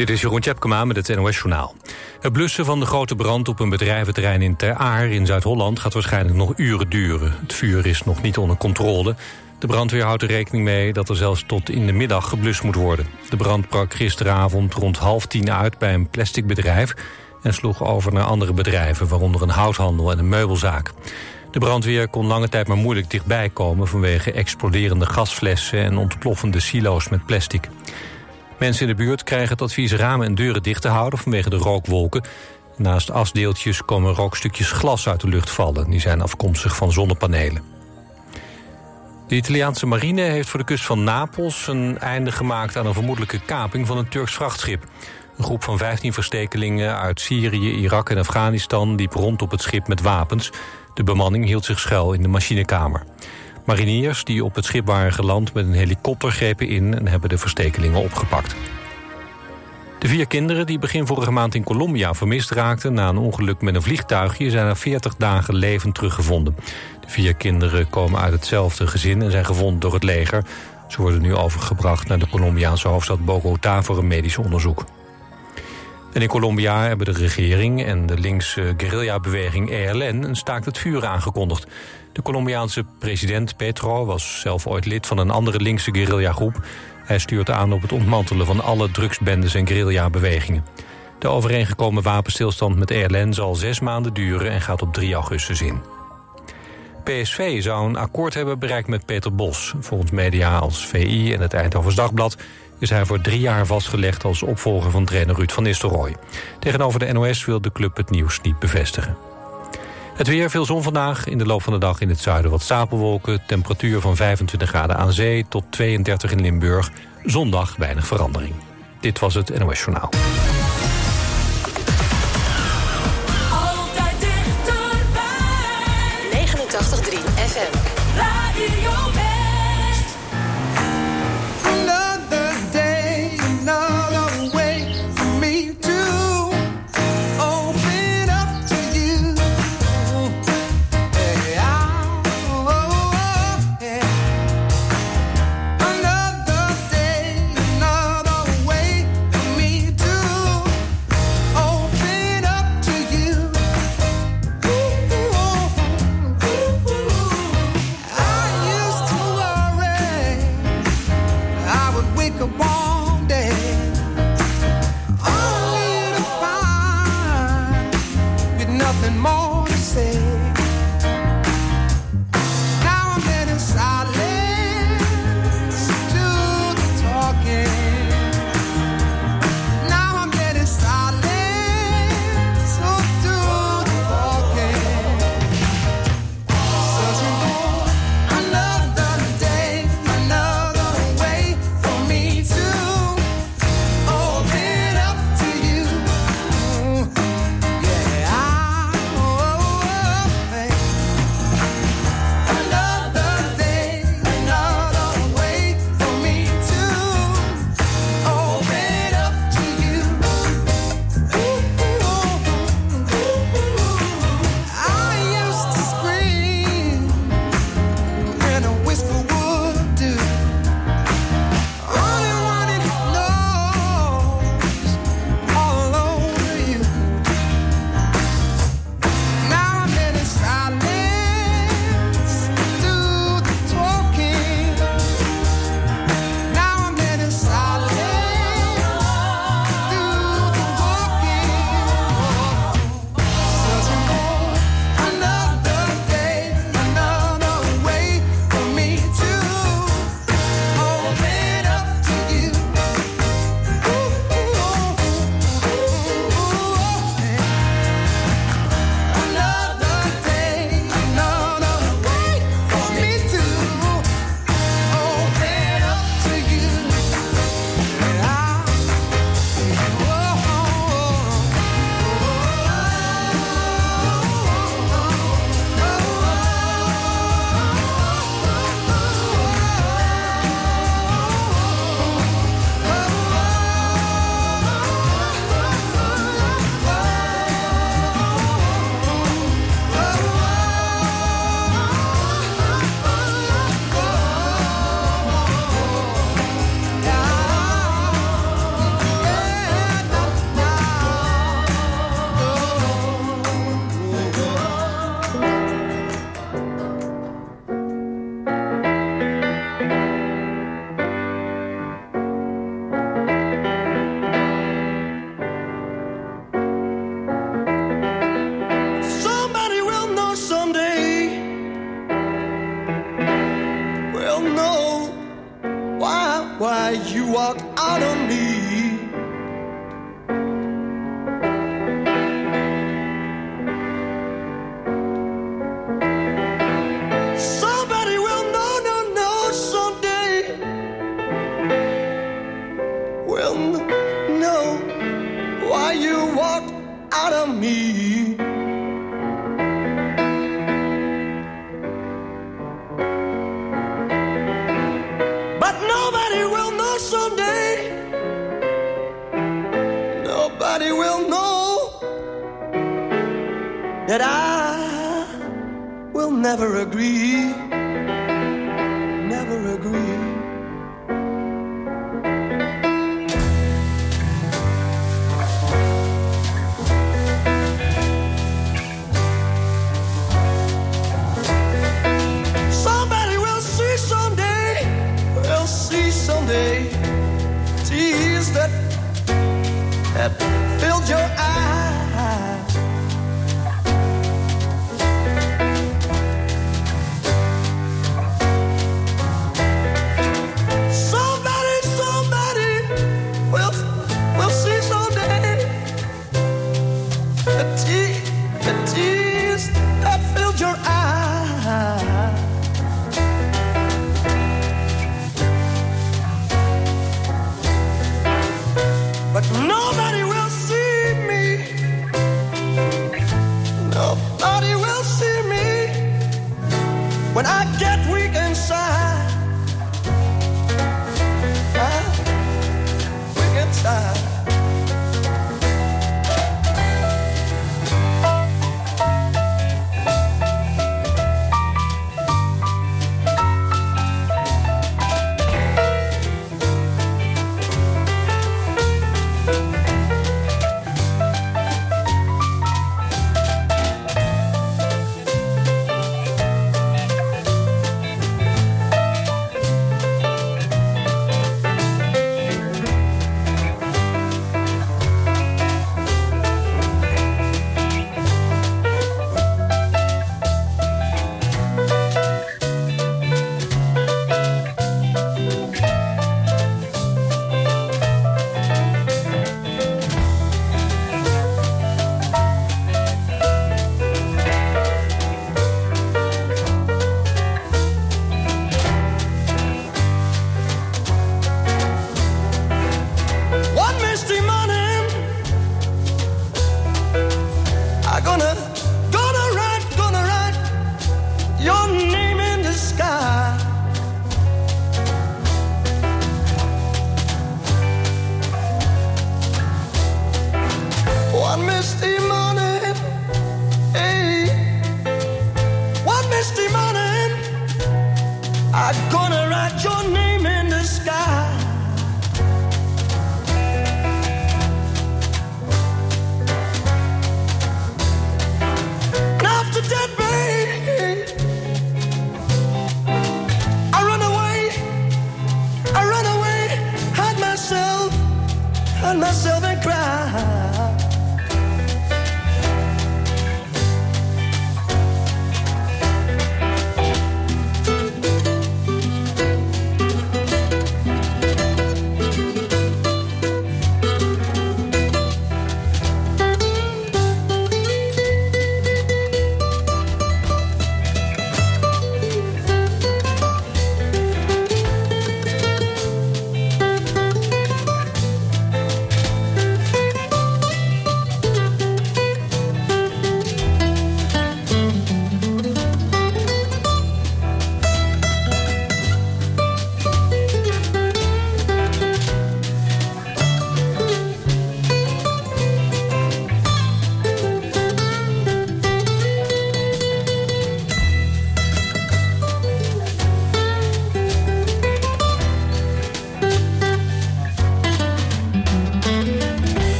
Dit is Jeroen Tjepkema met het NOS Journaal. Het blussen van de grote brand op een bedrijventerrein in Ter Aar in Zuid-Holland... gaat waarschijnlijk nog uren duren. Het vuur is nog niet onder controle. De brandweer houdt er rekening mee dat er zelfs tot in de middag geblust moet worden. De brand brak gisteravond rond half tien uit bij een plastic bedrijf... en sloeg over naar andere bedrijven, waaronder een houthandel en een meubelzaak. De brandweer kon lange tijd maar moeilijk dichtbij komen... vanwege exploderende gasflessen en ontploffende silo's met plastic. Mensen in de buurt krijgen het advies ramen en deuren dicht te houden vanwege de rookwolken. Naast asdeeltjes komen rookstukjes glas uit de lucht vallen. Die zijn afkomstig van zonnepanelen. De Italiaanse marine heeft voor de kust van Napels een einde gemaakt aan een vermoedelijke kaping van een Turks vrachtschip. Een groep van 15 verstekelingen uit Syrië, Irak en Afghanistan liep rond op het schip met wapens. De bemanning hield zich schuil in de machinekamer. Mariniers die op het schip waren geland met een helikopter grepen in... en hebben de verstekelingen opgepakt. De vier kinderen die begin vorige maand in Colombia vermist raakten... na een ongeluk met een vliegtuigje zijn na 40 dagen levend teruggevonden. De vier kinderen komen uit hetzelfde gezin en zijn gevonden door het leger. Ze worden nu overgebracht naar de Colombiaanse hoofdstad Bogota... voor een medisch onderzoek. En in Colombia hebben de regering en de linkse guerrillabeweging ELN... een staakt het vuren aangekondigd. De Colombiaanse president Petro was zelf ooit lid van een andere linkse guerrillagroep. Hij stuurt aan op het ontmantelen van alle drugsbendes en guerrillabewegingen. De overeengekomen wapenstilstand met ELN zal zes maanden duren en gaat op 3 augustus in. PSV zou een akkoord hebben bereikt met Peter Bos. Volgens media als VI en het Eindhovens Dagblad is hij voor drie jaar vastgelegd als opvolger van trainer Ruud van Nistelrooy. Tegenover de NOS wil de club het nieuws niet bevestigen. Het weer, veel zon vandaag. In de loop van de dag in het zuiden wat stapelwolken. Temperatuur van 25 graden aan zee tot 32 in Limburg. Zondag weinig verandering. Dit was het NOS Journaal.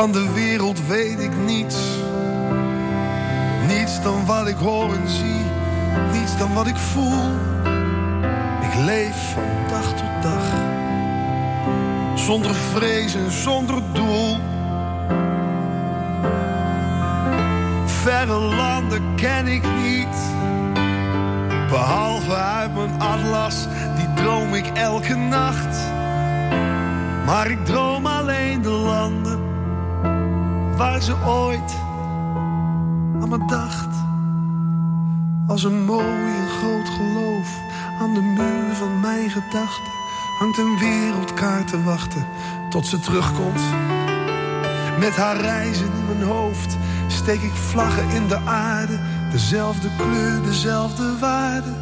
Van de wereld weet ik niets. Niets dan wat ik hoor en zie. Niets dan wat ik voel. Ik leef van dag tot dag. Zonder vrees en zonder doel. Verre landen ken ik niet. Behalve uit mijn atlas, die droom ik elke nacht. Maar ik droom waar ze ooit aan me dacht. Als een mooi en groot geloof aan de muur van mijn gedachten hangt een wereldkaart te wachten tot ze terugkomt. Met haar reizen in mijn hoofd steek ik vlaggen in de aarde, dezelfde kleur, dezelfde waarde.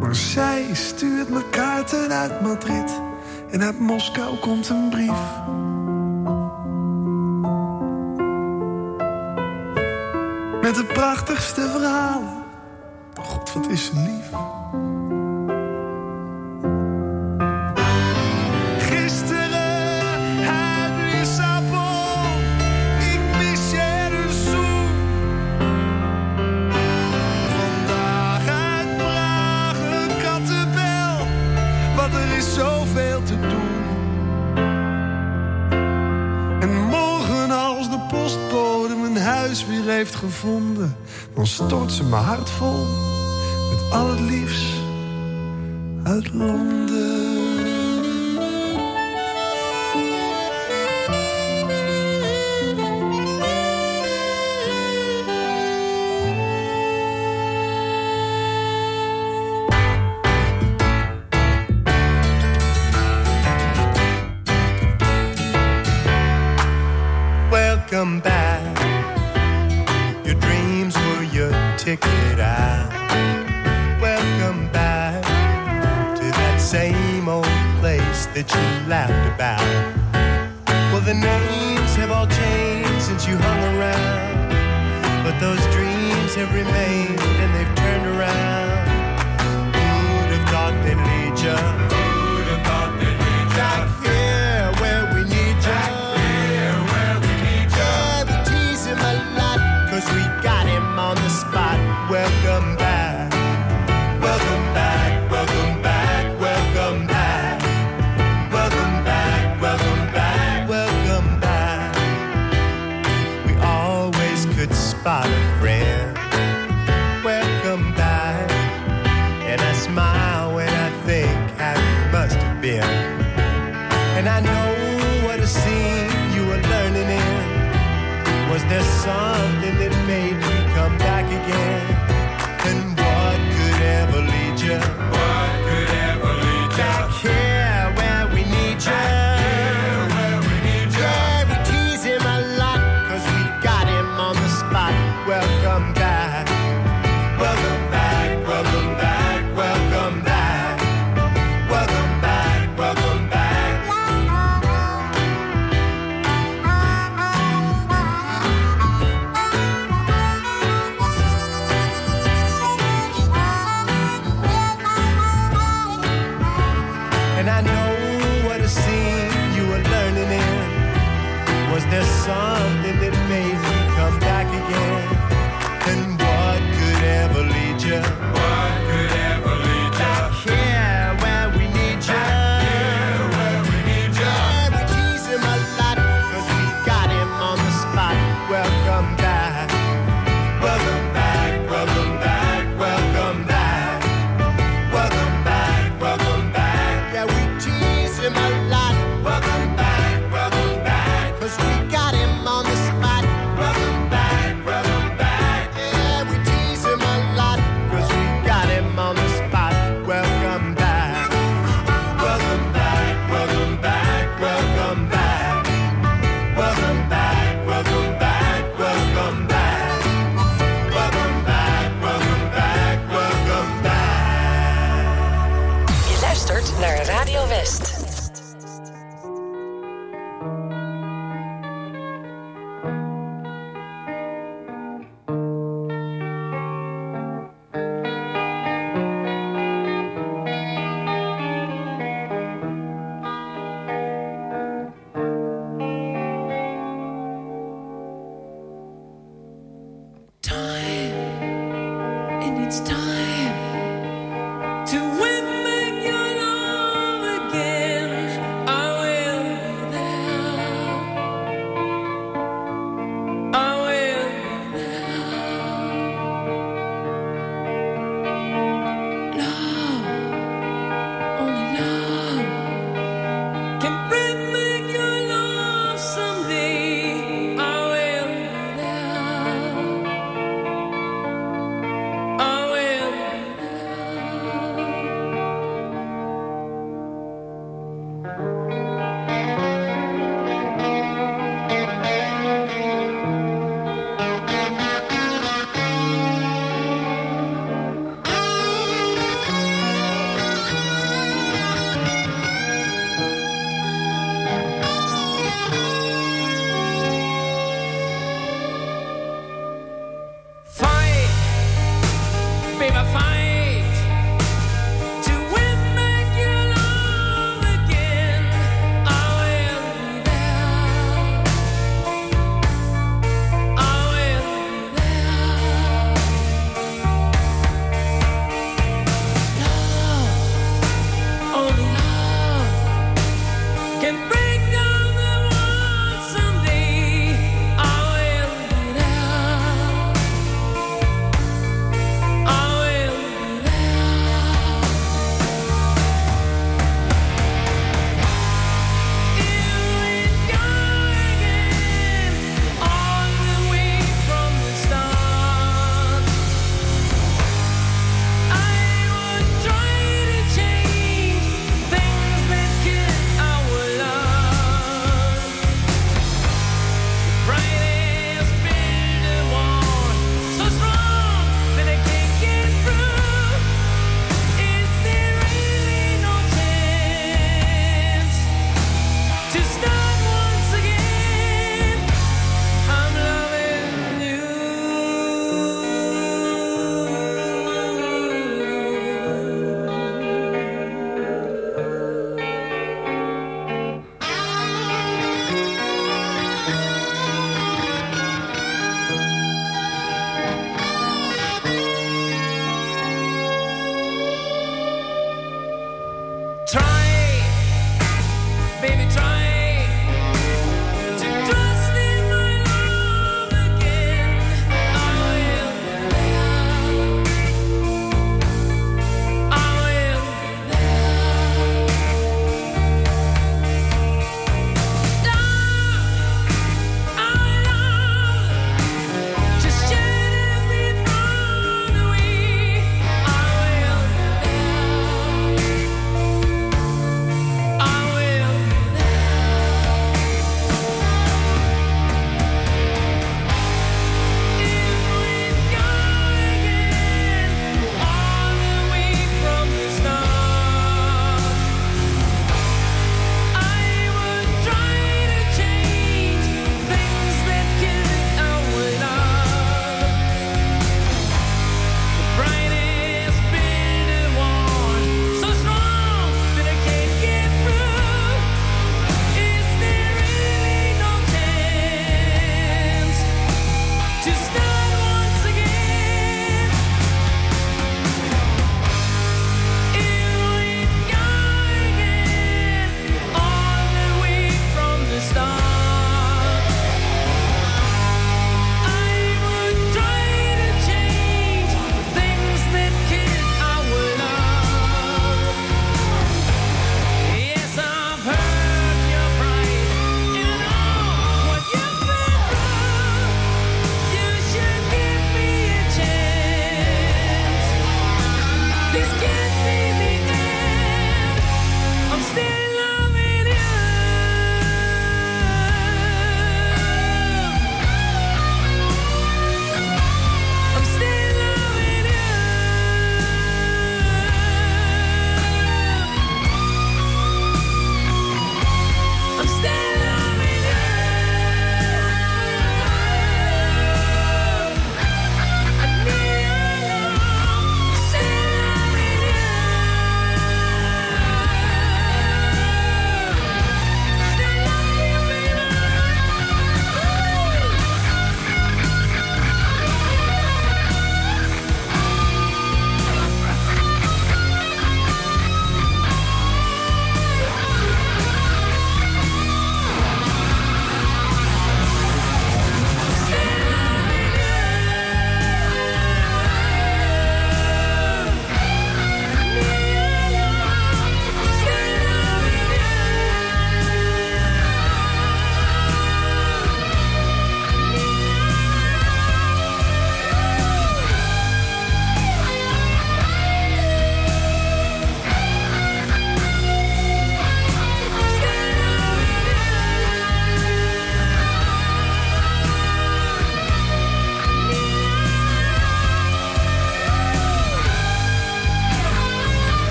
Maar zij stuurt me kaarten uit Madrid en uit Moskou komt een brief. De prachtigste verhalen. God, wat is ze lief. Gevonden, dan stort ze mijn hart vol met al het liefst uit Londen.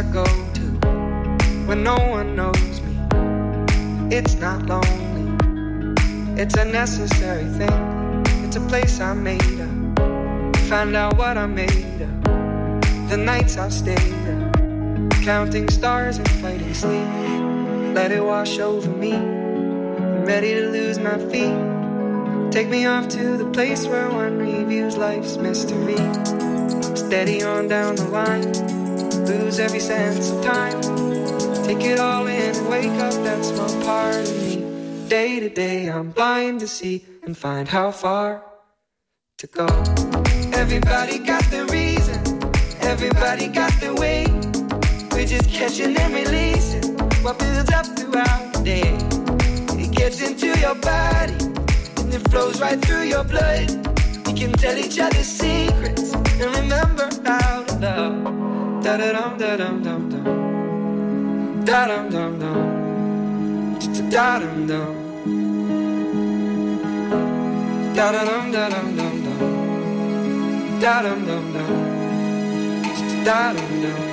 I go to when no one knows me. It's not lonely, it's a necessary thing. It's a place I made up. Find out what I made up. The nights I've stayed up, counting stars and fighting sleep. Let it wash over me. I'm ready to lose my feet. Take me off to the place where one reviews life's mystery. Steady on down the line, lose every sense of time. Take it all in and wake up that small part of me. Day to day, I'm blind to see and find how far to go. Everybody got the reason, everybody got the way. We're just catching and releasing what builds up throughout the day. It gets into your body and it flows right through your blood. We can tell each other secrets and remember how to love. Da da dum da dum dum dum. Da dum dum dum. Da dum dum. Da dum da dum dum dum. Da dum dum dum. Da dum dum.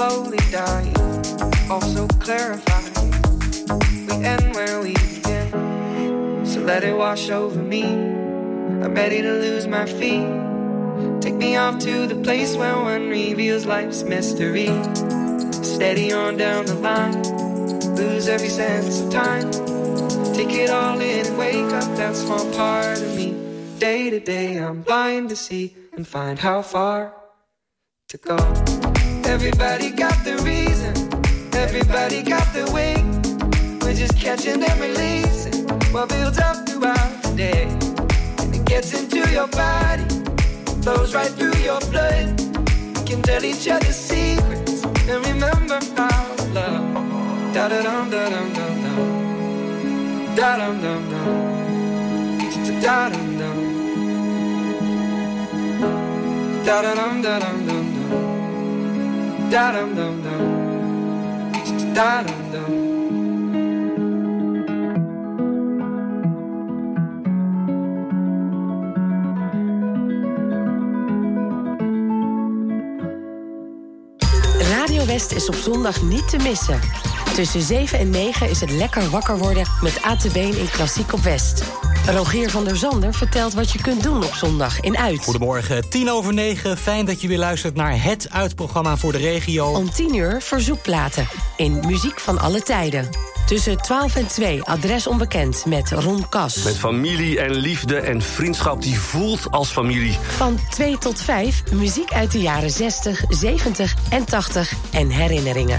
Slowly dying. Also clarifying. We end where we begin. So let it wash over me. I'm ready to lose my feet. Take me off to the place where one reveals life's mystery. Steady on down the line lose every sense of time. Take it all in and wake up that small part of me. Day to day, I'm blind to see and find how far to go. Everybody got the reason, everybody got the way. We're just catching and releasing what builds up throughout the day. And it gets into your body, flows right through your blood. We can tell each other secrets and remember to love. Da da dum da dum dum dum. Da dum dum dum. Da dum dum da dum dum dum. Da dum dum dum. Radio West is op zondag niet te missen. Tussen 7 en 9 is het lekker wakker worden met ATB in Klassiek op West. Rogier van der Zander vertelt wat je kunt doen op zondag in Uit. Goedemorgen, tien over negen. Fijn dat je weer luistert naar het uitprogramma voor de regio. Om 10 uur verzoekplaten in Muziek van alle tijden. Tussen 12 en 2 adres onbekend met Ron Kas. Met familie en liefde en vriendschap die voelt als familie. Van 2 tot 5 muziek uit de jaren 60, 70 en 80 en herinneringen.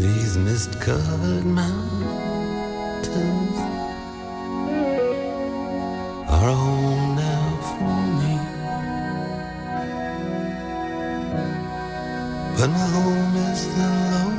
these mist covered mountains are home now for me. But my home is the Lord.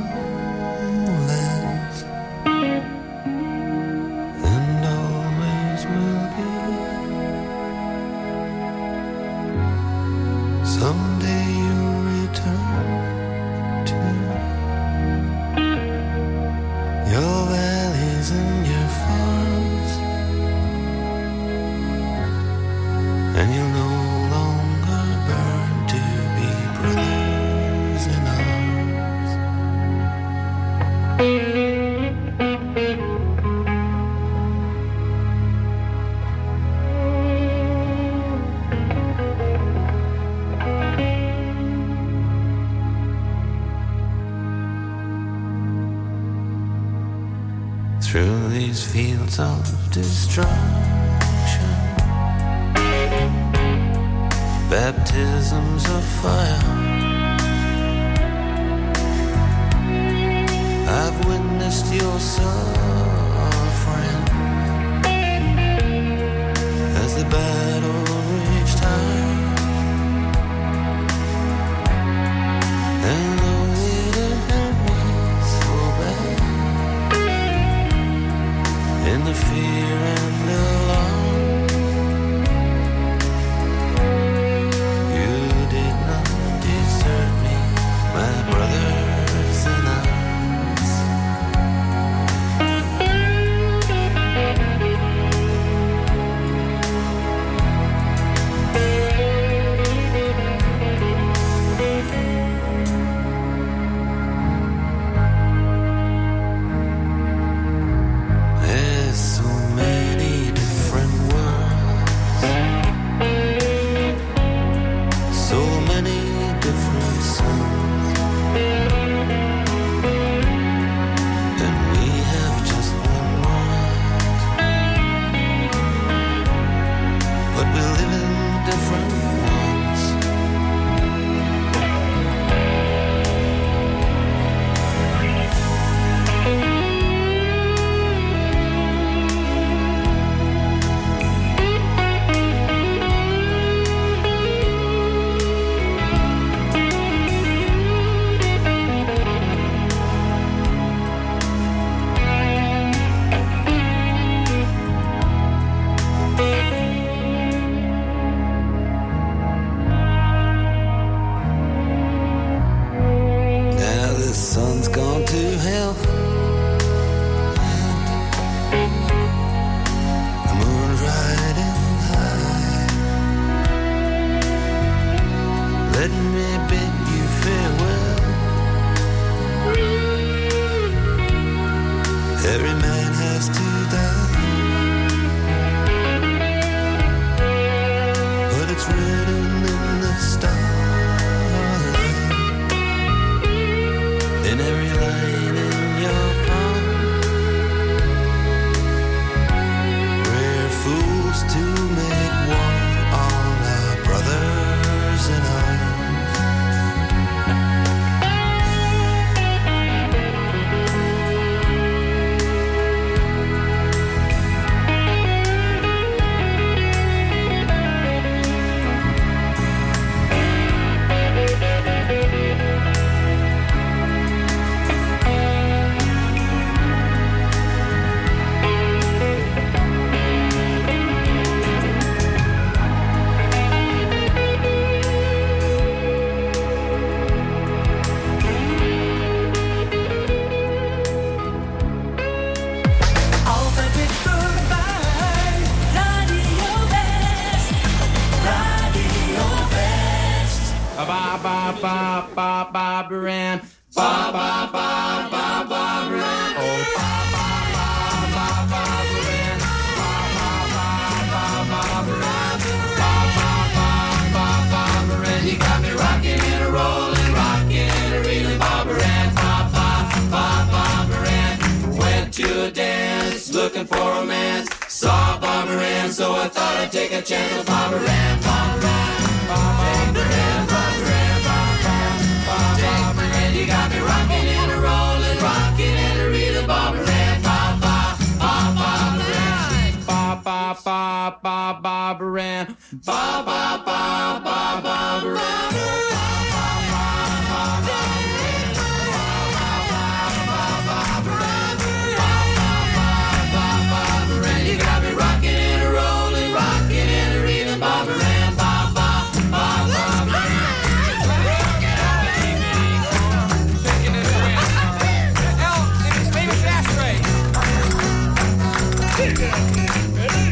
Ready?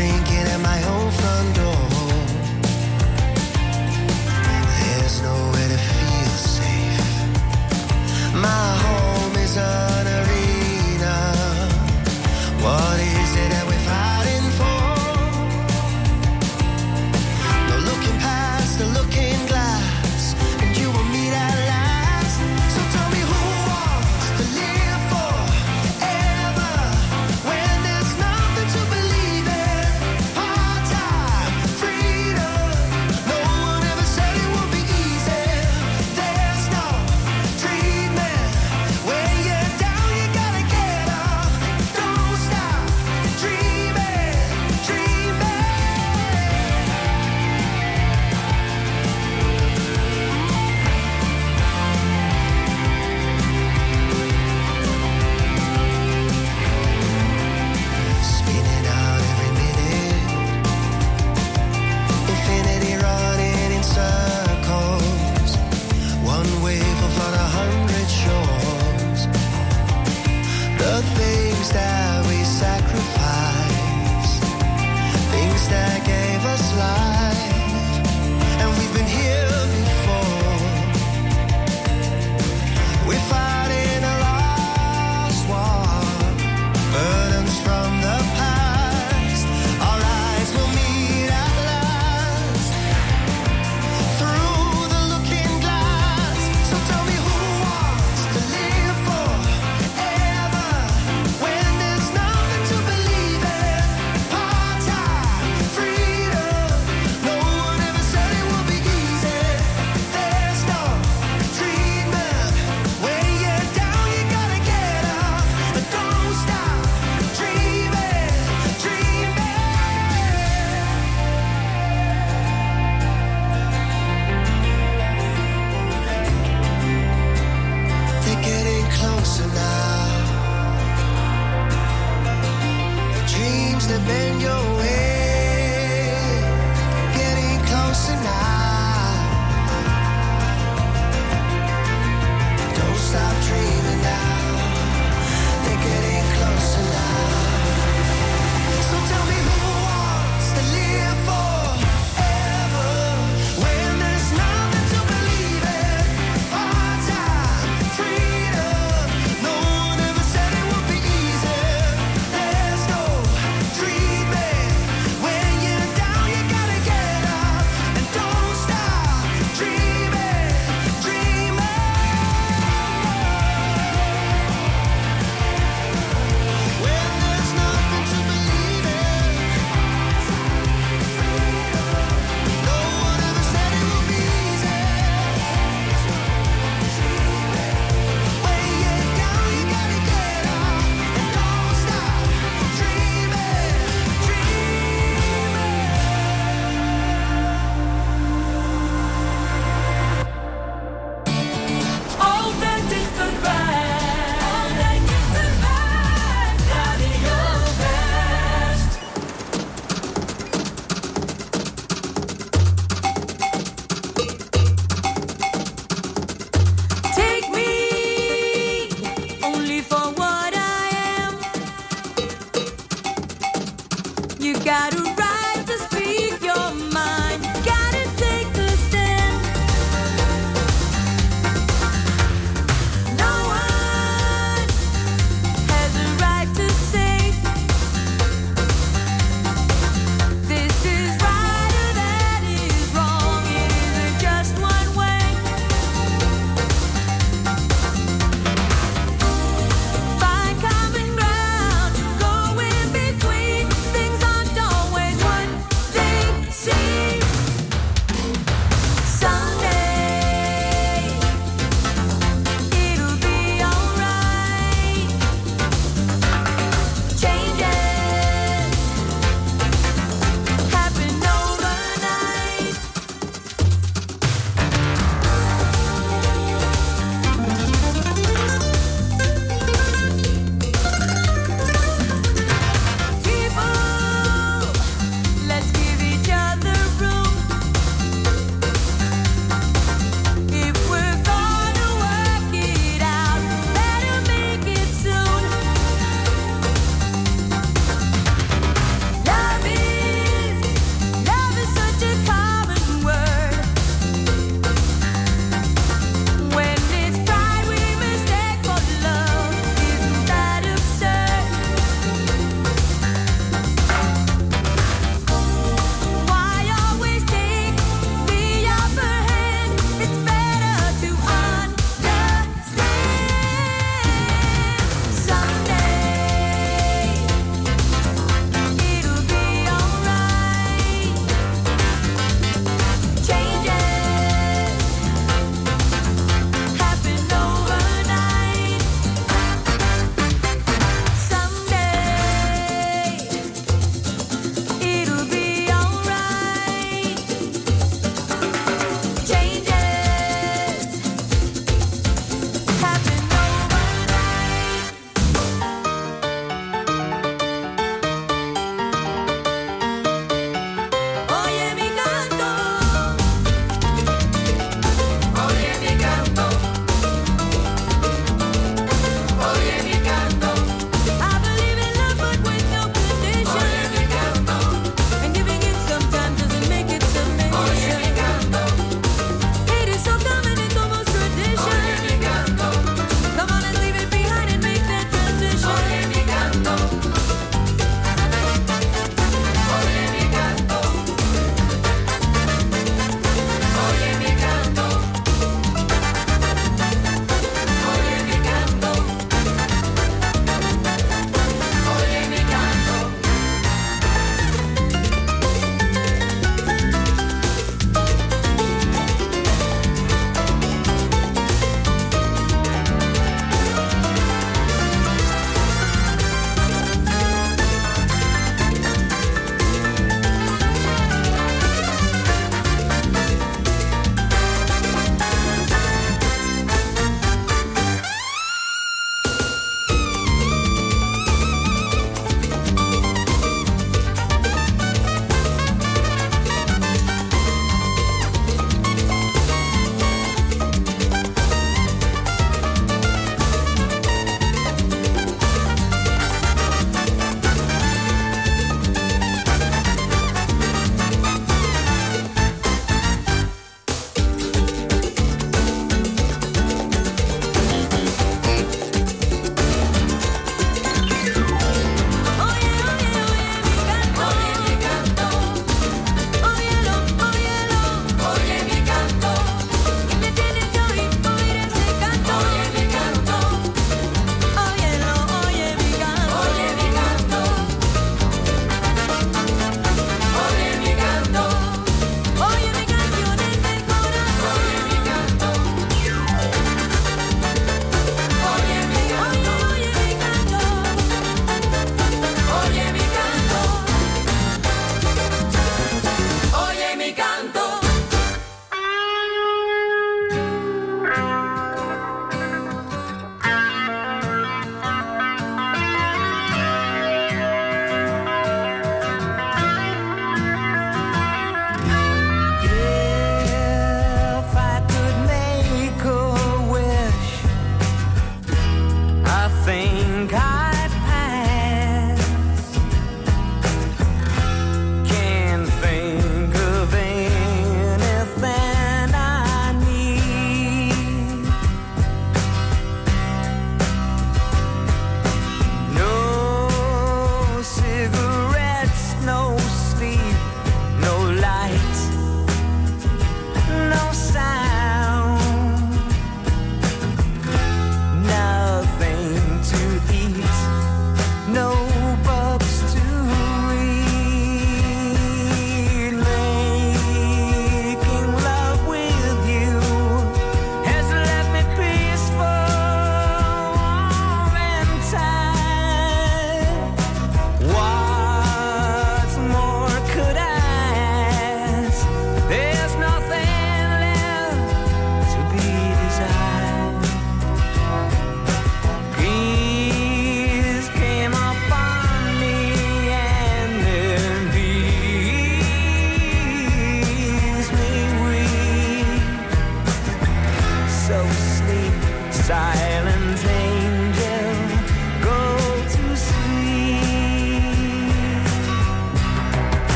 think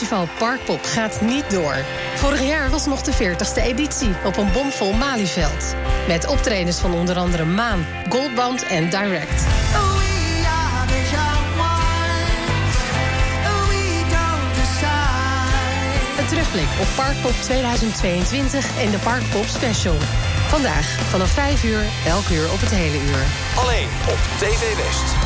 muziekfestival Parkpop gaat niet door. Vorig jaar was nog de 40ste editie op een bomvol Malieveld. Met optredens van onder andere Maan, Goldband en Direct. Een terugblik op Parkpop 2022 en de Parkpop Special. Vandaag vanaf 5 uur, elk uur op het hele uur. Alleen op TV West.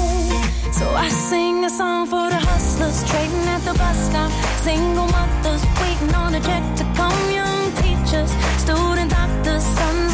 I sing a song for the hustlers trading at the bus stop. Single mothers waiting on a check to come. Young teachers, student doctors, sons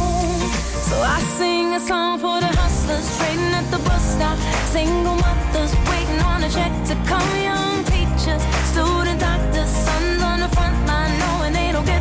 So I sing a song for the hustlers trading at the bus stop. Single mothers waiting on a check to come. Young teachers, student doctors, sons on the front line knowing they don't get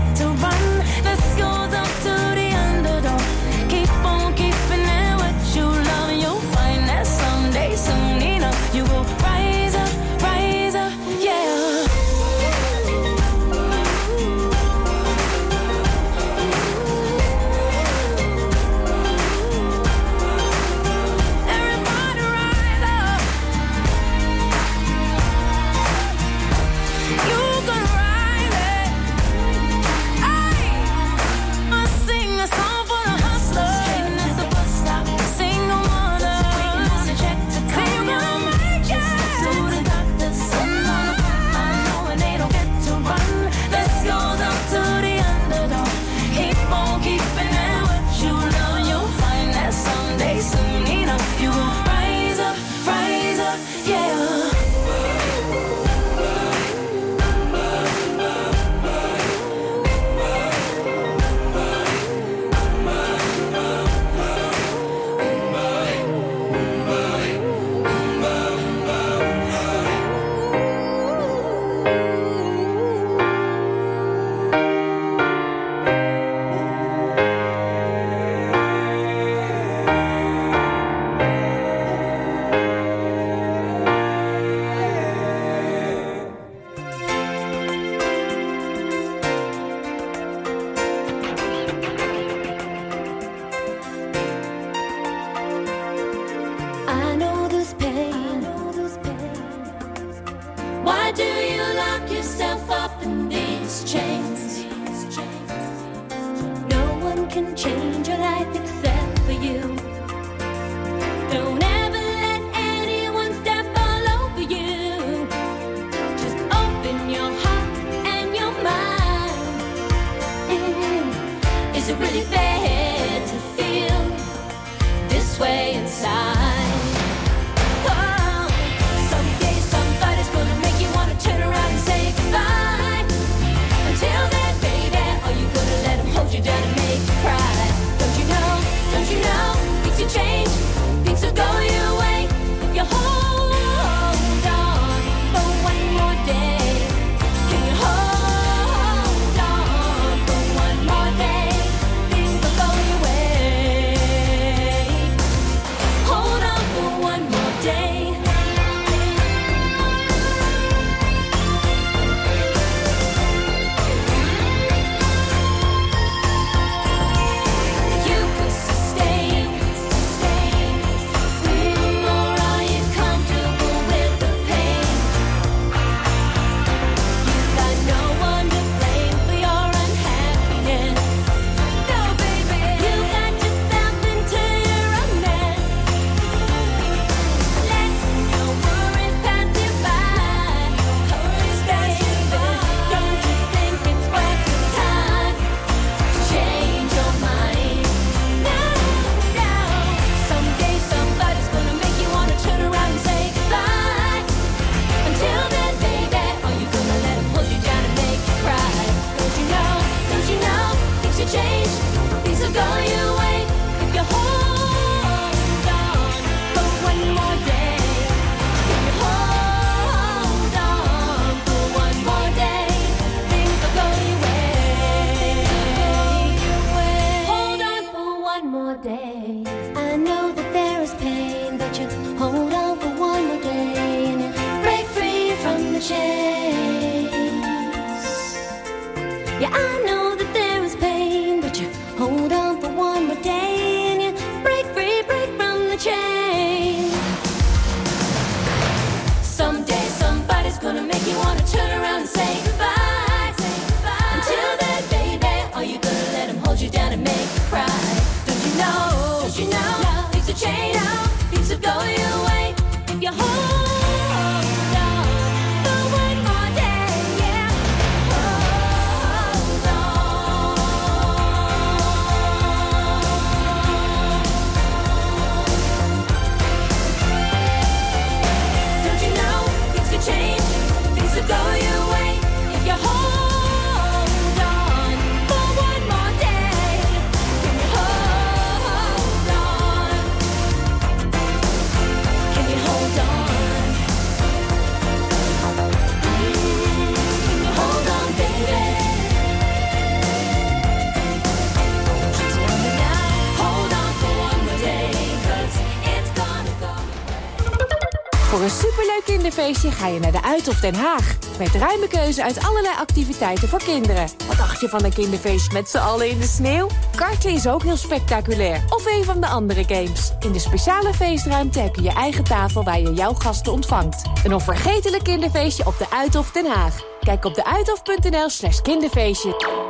ga je naar de Uithof Den Haag. Met ruime keuze uit allerlei activiteiten voor kinderen. Wat dacht je van een kinderfeestje met z'n allen in de sneeuw? Kartje is ook heel spectaculair. Of een van de andere games. In de speciale feestruimte heb je je eigen tafel waar je jouw gasten ontvangt. Een onvergetelijk kinderfeestje op de Uithof Den Haag. Kijk op deuithof.nl slash kinderfeestje.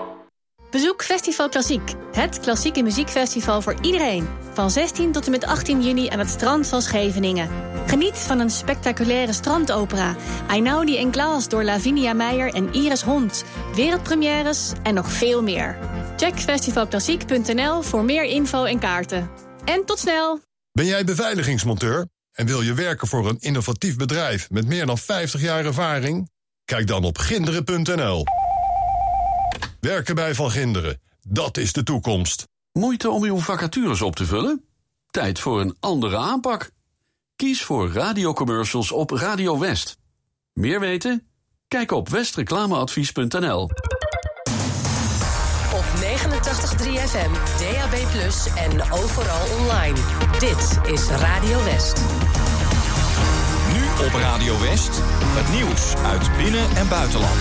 Bezoek Festival Klassiek, het klassieke muziekfestival voor iedereen. Van 16 tot en met 18 juni aan het strand van Scheveningen. Geniet van een spectaculaire strandopera. Einaudi en Klaas door Lavinia Meijer en Iris Hond. Wereldpremières en nog veel meer. Check festivalklassiek.nl voor meer info en kaarten. En tot snel! Ben jij beveiligingsmonteur en wil je werken voor een innovatief bedrijf met meer dan 50 jaar ervaring? Kijk dan op ginderen.nl. Werken bij Van Ginderen, dat is de toekomst. Moeite om uw vacatures op te vullen? Tijd voor een andere aanpak. Kies voor radiocommercials op Radio West. Meer weten? Kijk op westreclameadvies.nl. Op 89.3 FM, DAB+, en overal online. Dit is Radio West. Nu op Radio West, het nieuws uit binnen- en buitenland.